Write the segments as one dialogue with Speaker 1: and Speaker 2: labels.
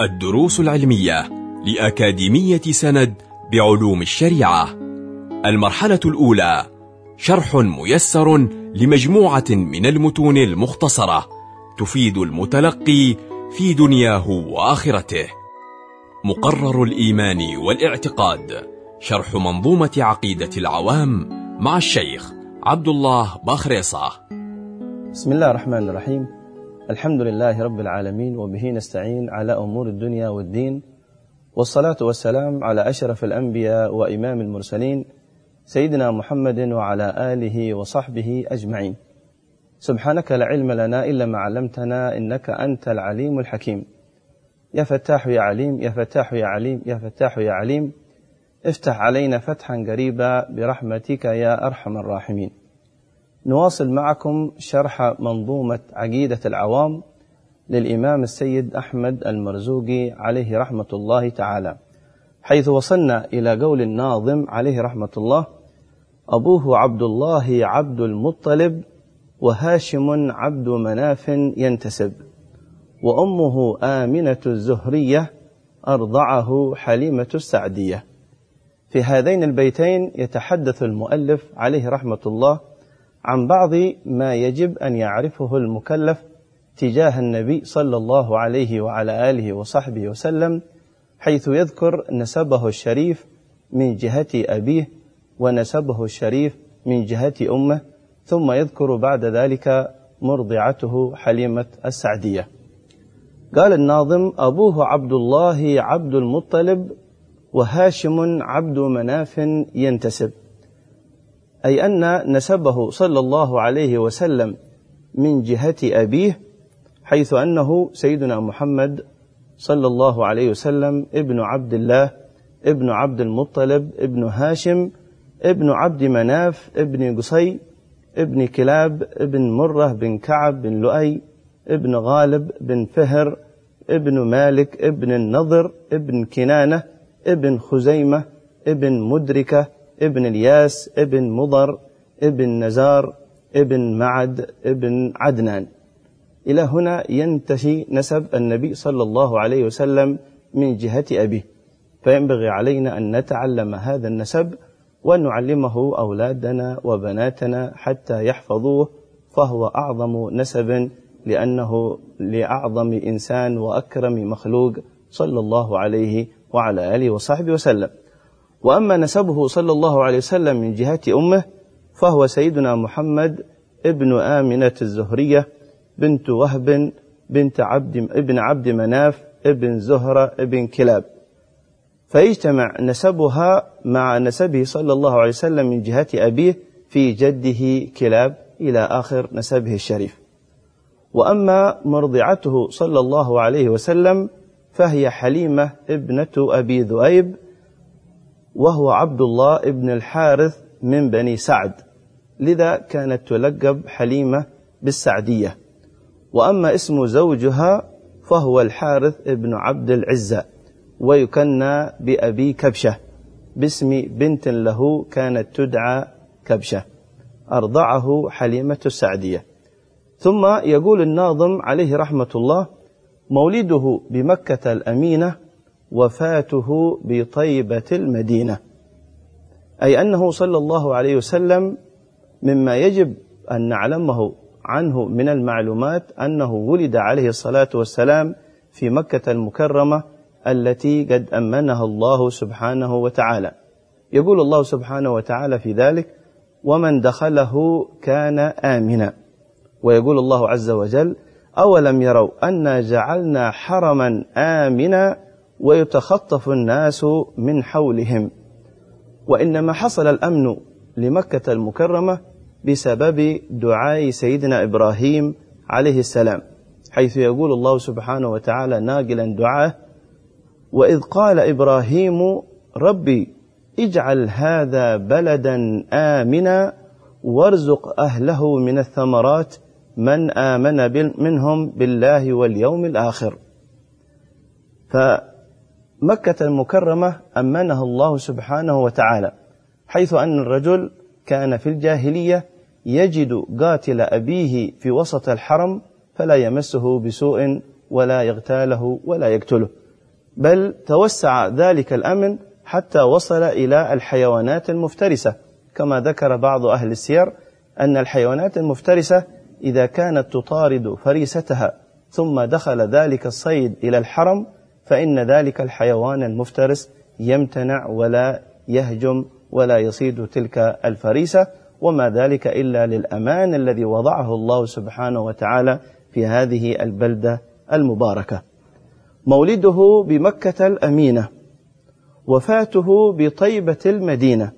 Speaker 1: الدروس العلمية لأكاديمية سند بعلوم الشريعة. المرحلة الأولى شرح ميسر لمجموعة من المتون المختصرة تفيد المتلقي في دنياه وآخرته. مقرر الإيمان والاعتقاد شرح منظومة عقيدة العوام مع الشيخ عبد الله باخريصة.
Speaker 2: بسم الله الرحمن الرحيم. الحمد لله رب العالمين وبه نستعين على أمور الدنيا والدين والصلاة والسلام على أشرف الأنبياء وإمام المرسلين سيدنا محمد وعلى آله وصحبه أجمعين. سبحانك لا علم لنا إلا ما علمتنا إنك أنت العليم الحكيم. يا فتاح يا عليم يا فتاح يا عليم يا فتاح يا عليم افتح علينا فتحا قريبا برحمتك يا أرحم الراحمين. نواصل معكم شرح منظومة عقيدة العوام للإمام السيد أحمد المرزوقي عليه رحمة الله تعالى. حيث وصلنا إلى قول الناظم عليه رحمة الله أبوه عبد الله عبد المطلب وهاشم عبد مناف ينتسب وأمه آمنة الزهرية أرضعه حليمة السعدية. في هذين البيتين يتحدث المؤلف عليه رحمة الله عن بعض ما يجب أن يعرفه المكلف تجاه النبي صلى الله عليه وعلى آله وصحبه وسلم حيث يذكر نسبه الشريف من جهة أبيه ونسبه الشريف من جهة أمه ثم يذكر بعد ذلك مرضعته حليمة السعدية. قال الناظم أبوه عبد الله عبد المطلب وهاشم عبد مناف ينتسب. أي أن نسبه صلى الله عليه وسلم من جهة أبيه حيث أنه سيدنا محمد صلى الله عليه وسلم ابن عبد الله ابن عبد المطلب ابن هاشم ابن عبد مناف ابن قصي ابن كلاب ابن مرة بن كعب بن لؤي ابن غالب بن فهر ابن مالك ابن النضر ابن كنانة ابن خزيمة ابن مدركة ابن الياس ابن مضر ابن نزار ابن معد ابن عدنان. إلى هنا ينتهي نسب النبي صلى الله عليه وسلم من جهة أبيه. فينبغي علينا أن نتعلم هذا النسب وأن نعلمه أولادنا وبناتنا حتى يحفظوه فهو أعظم نسب لأنه لأعظم إنسان وأكرم مخلوق صلى الله عليه وعلى آله وصحبه وسلم. وأما نسبه صلى الله عليه وسلم من جهة أمه فهو سيدنا محمد ابن آمنة الزهرية بنت وهب بنت عبد ابن عبد مناف ابن زهرة ابن كلاب. فيجتمع نسبها مع نسبه صلى الله عليه وسلم من جهة أبيه في جده كلاب إلى آخر نسبه الشريف. وأما مرضعته صلى الله عليه وسلم فهي حليمة ابنة أبي ذؤيب وهو عبد الله ابن الحارث من بني سعد. لذا كانت تلقب حليمة بالسعدية. وأما اسم زوجها فهو الحارث ابن عبد العزة ويكنى بأبي كبشة. باسم بنت له كانت تدعى كبشة. أرضعه حليمة السعدية. ثم يقول الناظم عليه رحمة الله مولده بمكة الأمينة وفاته بطيبة المدينة. أي أنه صلى الله عليه وسلم مما يجب أن نعلمه عنه من المعلومات أنه ولد عليه الصلاة والسلام في مكة المكرمة التي قد أمنها الله سبحانه وتعالى. يقول الله سبحانه وتعالى في ذلك ومن دخله كان آمنا ويقول الله عز وجل أولم يروا أنا جعلنا حرما آمنا ويتخطف الناس من حولهم. وإنما حصل الأمن لمكة المكرمة بسبب دعاء سيدنا إبراهيم عليه السلام حيث يقول الله سبحانه وتعالى ناقلا دعاه وإذ قال إبراهيم ربي اجعل هذا بلدا آمنا وارزق أهله من الثمرات من آمن منهم بالله واليوم الآخر. فمكة المكرمة أمنها الله سبحانه وتعالى حيث أن الرجل كان في الجاهلية يجد قاتل أبيه في وسط الحرم فلا يمسه بسوء ولا يغتاله ولا يقتله. بل توسع ذلك الأمن حتى وصل إلى الحيوانات المفترسة كما ذكر بعض أهل السير أن الحيوانات المفترسة إذا كانت تطارد فريستها ثم دخل ذلك الصيد إلى الحرم فإن ذلك الحيوان المفترس يمتنع ولا يهجم ولا يصيد تلك الفريسة وما ذلك إلا للأمان الذي وضعه الله سبحانه وتعالى في هذه البلدة المباركة. مولده بمكة الأمينة وفاته بطيبة المدينة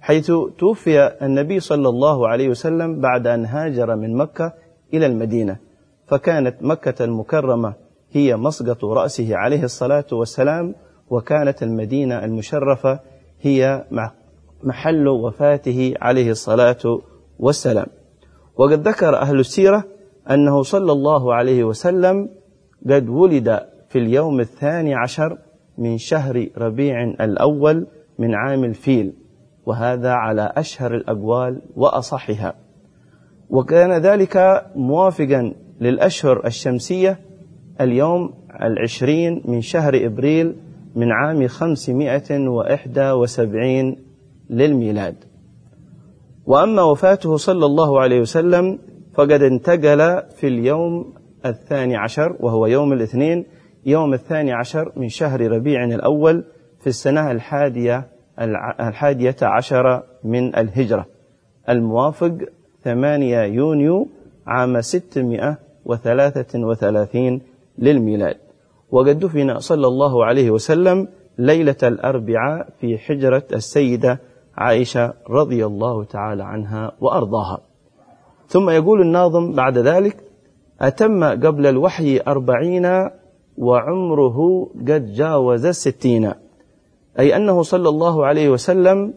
Speaker 2: حيث توفي النبي صلى الله عليه وسلم بعد أن هاجر من مكة إلى المدينة فكانت مكة المكرمة هي مسقط رأسه عليه الصلاة والسلام وكانت المدينة المشرفة هي محل وفاته عليه الصلاة والسلام. وقد ذكر أهل السيرة أنه صلى الله عليه وسلم قد ولد في اليوم الثاني عشر من شهر ربيع الأول من عام الفيل وهذا على أشهر الأقوال وأصحها. وكان ذلك موافقا للأشهر الشمسية اليوم العشرين من شهر إبريل من عام خمسمائة وإحدى وسبعين للميلاد. وأما وفاته صلى الله عليه وسلم فقد انتقل في اليوم الثاني عشر وهو يوم الاثنين يوم الثاني عشر من شهر ربيع الأول في السنة الحادية الحادية عشر من الهجرة. الموافق ثمانية يونيو عام ستمائة وثلاثة وثلاثين للميلاد. وقد دفن صلى الله عليه وسلم ليلة الأربعاء في حجرة السيدة عائشة رضي الله تعالى عنها وأرضاها. ثم يقول الناظم بعد ذلك أتم قبل الوحي أربعين وعمره قد جاوز الستين أي أنه صلى الله عليه وسلم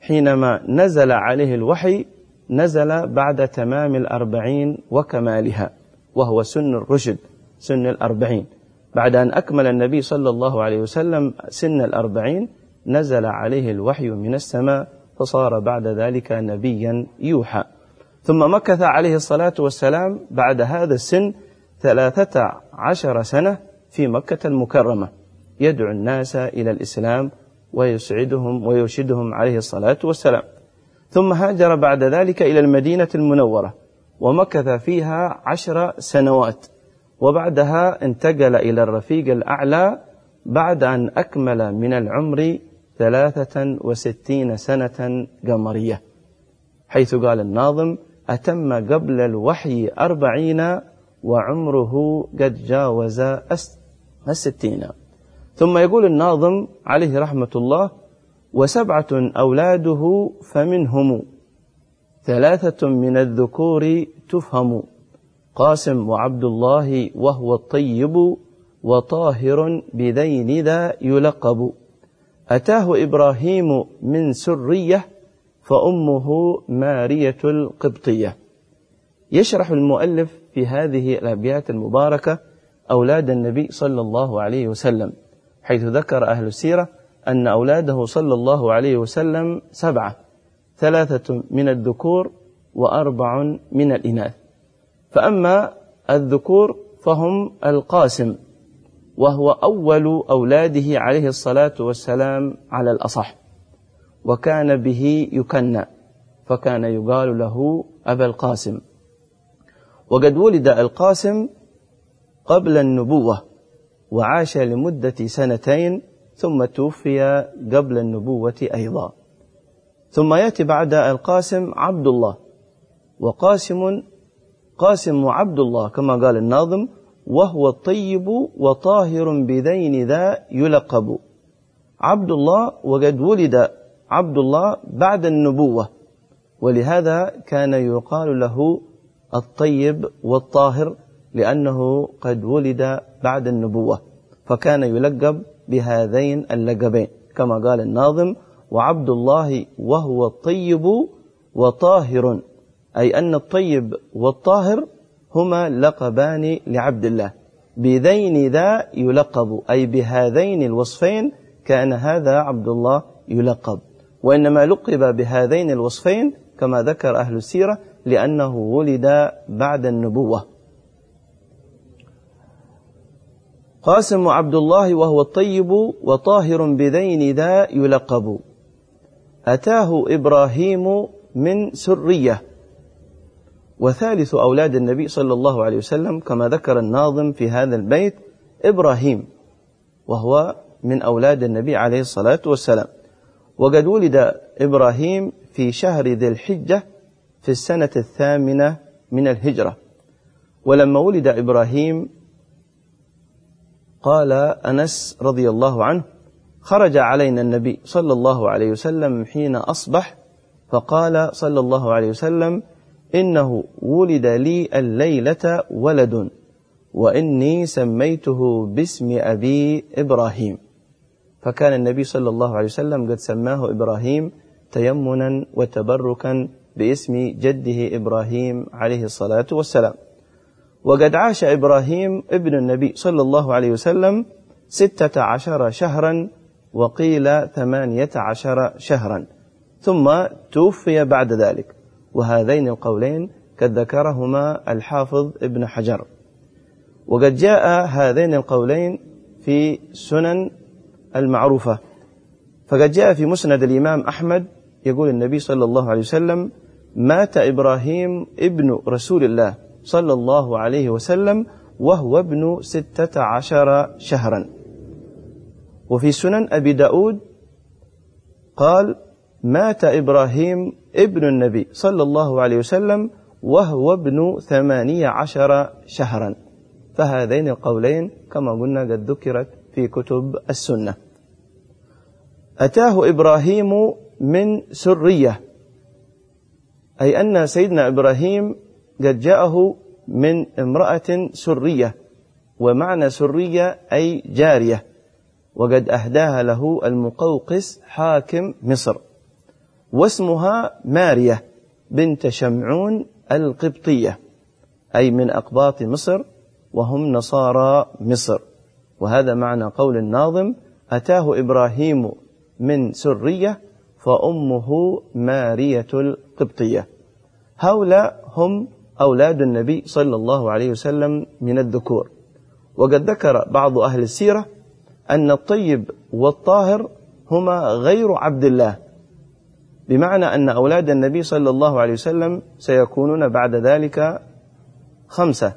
Speaker 2: حينما نزل عليه الوحي نزل بعد تمام الأربعين وكمالها وهو سن الرشد. سن الأربعين. بعد أن أكمل النبي صلى الله عليه وسلم سن الأربعين نزل عليه الوحي من السماء فصار بعد ذلك نبيا يوحى. ثم مكث عليه الصلاة والسلام بعد هذا السن ثلاثة عشر سنة في مكة المكرمة. يدعو الناس إلى الإسلام ويسعدهم ويرشدهم عليه الصلاة والسلام. ثم هاجر بعد ذلك إلى المدينة المنورة ومكث فيها عشر سنوات. وبعدها انتقل إلى الرفيق الأعلى بعد أن أكمل من العمر ثلاثة وستين سنة قمرية حيث قال الناظم أتم قبل الوحي أربعين وعمره قد جاوز الستين. ثم يقول الناظم عليه رحمة الله وسبعة أولاده فمنهم ثلاثة من الذكور تفهم. قاسم وعبد الله وهو الطيب وطاهر بذين ذا يلقب. أتاه إبراهيم من سرية فأمه مارية القبطية. يشرح المؤلف في هذه الأبيات المباركة أولاد النبي صلى الله عليه وسلم حيث ذكر أهل السيرة أن أولاده صلى الله عليه وسلم سبعة ثلاثة من الذكور وأربع من الإناث. فأما الذكور فهم القاسم وهو أول أولاده عليه الصلاة والسلام على الأصح وكان به يكنى فكان يقال له أبا القاسم. وقد ولد القاسم قبل النبوة وعاش لمدة سنتين ثم توفي قبل النبوة أيضا. ثم يأتي بعد القاسم عبد الله وقاسم قاسم وعبد الله كما قال الناظم وهو الطيب وطاهر بذين ذا يلقب. عبد الله وقد ولد عبد الله بعد النبوة ولهذا كان يقال له الطيب والطاهر لأنه قد ولد بعد النبوة فكان يلقب بهذين اللقبين كما قال الناظم وعبد الله وهو الطيب وطاهر. أي أن الطيب والطاهر هما لقبان لعبد الله. بذين ذا يلقب أي بهذين الوصفين كان هذا عبد الله يلقب. وإنما لقب بهذين الوصفين كما ذكر أهل السيرة لأنه ولد بعد النبوة. قاسم عبد الله وهو الطيب وطاهر بذين ذا يلقب. أتاه إبراهيم من سرية. وثالث أولاد النبي صلى الله عليه وسلم كما ذكر الناظم في هذا البيت إبراهيم وهو من أولاد النبي عليه الصلاة والسلام. وقد ولد إبراهيم في شهر ذي الحجة في السنة الثامنة من الهجرة. ولما ولد إبراهيم قال أنس رضي الله عنه خرج علينا النبي صلى الله عليه وسلم حين أصبح فقال صلى الله عليه وسلم إنه ولد لي الليلة ولد وإني سميته باسم أبي إبراهيم. فكان النبي صلى الله عليه وسلم قد سماه إبراهيم تيمنا وتبركا باسم جده إبراهيم عليه الصلاة والسلام. وقد عاش إبراهيم ابن النبي صلى الله عليه وسلم ستة عشر شهرا وقيل ثمانية عشر شهرا. ثم توفي بعد ذلك. وهذين القولين قد ذكرهما الحافظ ابن حجر. وقد جاء هذين القولين في سنن المعروفة. فقد جاء في مسند الإمام أحمد يقول النبي صلى الله عليه وسلم مات إبراهيم ابن رسول الله صلى الله عليه وسلم وهو ابن ستة عشر شهرا. وفي سنن أبي داود قال مات إبراهيم ابن النبي صلى الله عليه وسلم وهو ابن ثمانية عشر شهرا. فهذين القولين كما قلنا قد ذكرت في كتب السنة. أتاه إبراهيم من سرية أي أن سيدنا إبراهيم قد جاءه من امرأة سرية ومعنى سرية أي جارية وقد أهداها له المقوقس حاكم مصر. واسمها مارية بنت شمعون القبطية أي من أقباط مصر وهم نصارى مصر. وهذا معنى قول الناظم أتاه إبراهيم من سرية فأمه مارية القبطية. هؤلاء هم أولاد النبي صلى الله عليه وسلم من الذكور. وقد ذكر بعض أهل السيرة أن الطيب والطاهر هما غير عبد الله بمعنى أن أولاد النبي صلى الله عليه وسلم سيكونون بعد ذلك خمسة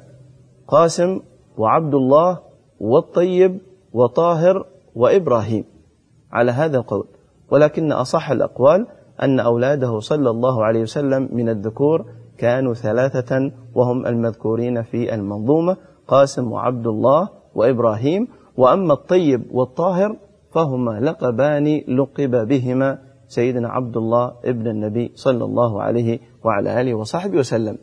Speaker 2: قاسم وعبد الله والطيب وطاهر وإبراهيم. على هذا القول ولكن أصح الأقوال أن أولاده صلى الله عليه وسلم من الذكور كانوا ثلاثة وهم المذكورين في المنظومة قاسم وعبد الله وإبراهيم. وأما الطيب والطاهر فهما لقبان لقب بهما سيدنا عبد الله ابن النبي صلى الله عليه وعلى آله وصحبه وسلم.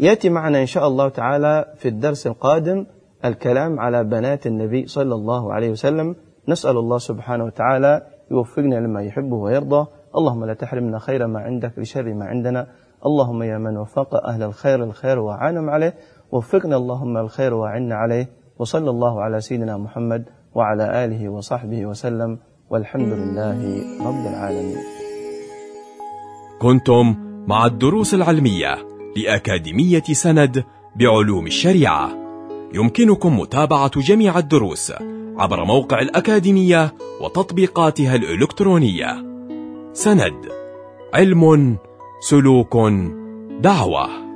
Speaker 2: يأتي معنا إن شاء الله تعالى في الدرس القادم الكلام على بنات النبي صلى الله عليه وسلم. نسأل الله سبحانه وتعالى يوفقنا لما يحبه ويرضى. اللهم لا تحرمنا خير ما عندك لشر ما عندنا. اللهم يا من وفق أهل الخير الخير وعانم عليه. وفقنا اللهم الخير وعنا عليه. وصلى الله على سيدنا محمد وعلى آله وصحبه وسلم. والحمد لله رب العالمين.
Speaker 1: كنتم مع الدروس العلمية لأكاديمية سند بعلوم الشريعة. يمكنكم متابعة جميع الدروس عبر موقع الأكاديمية وتطبيقاتها الإلكترونية. سند علم سلوك دعوة.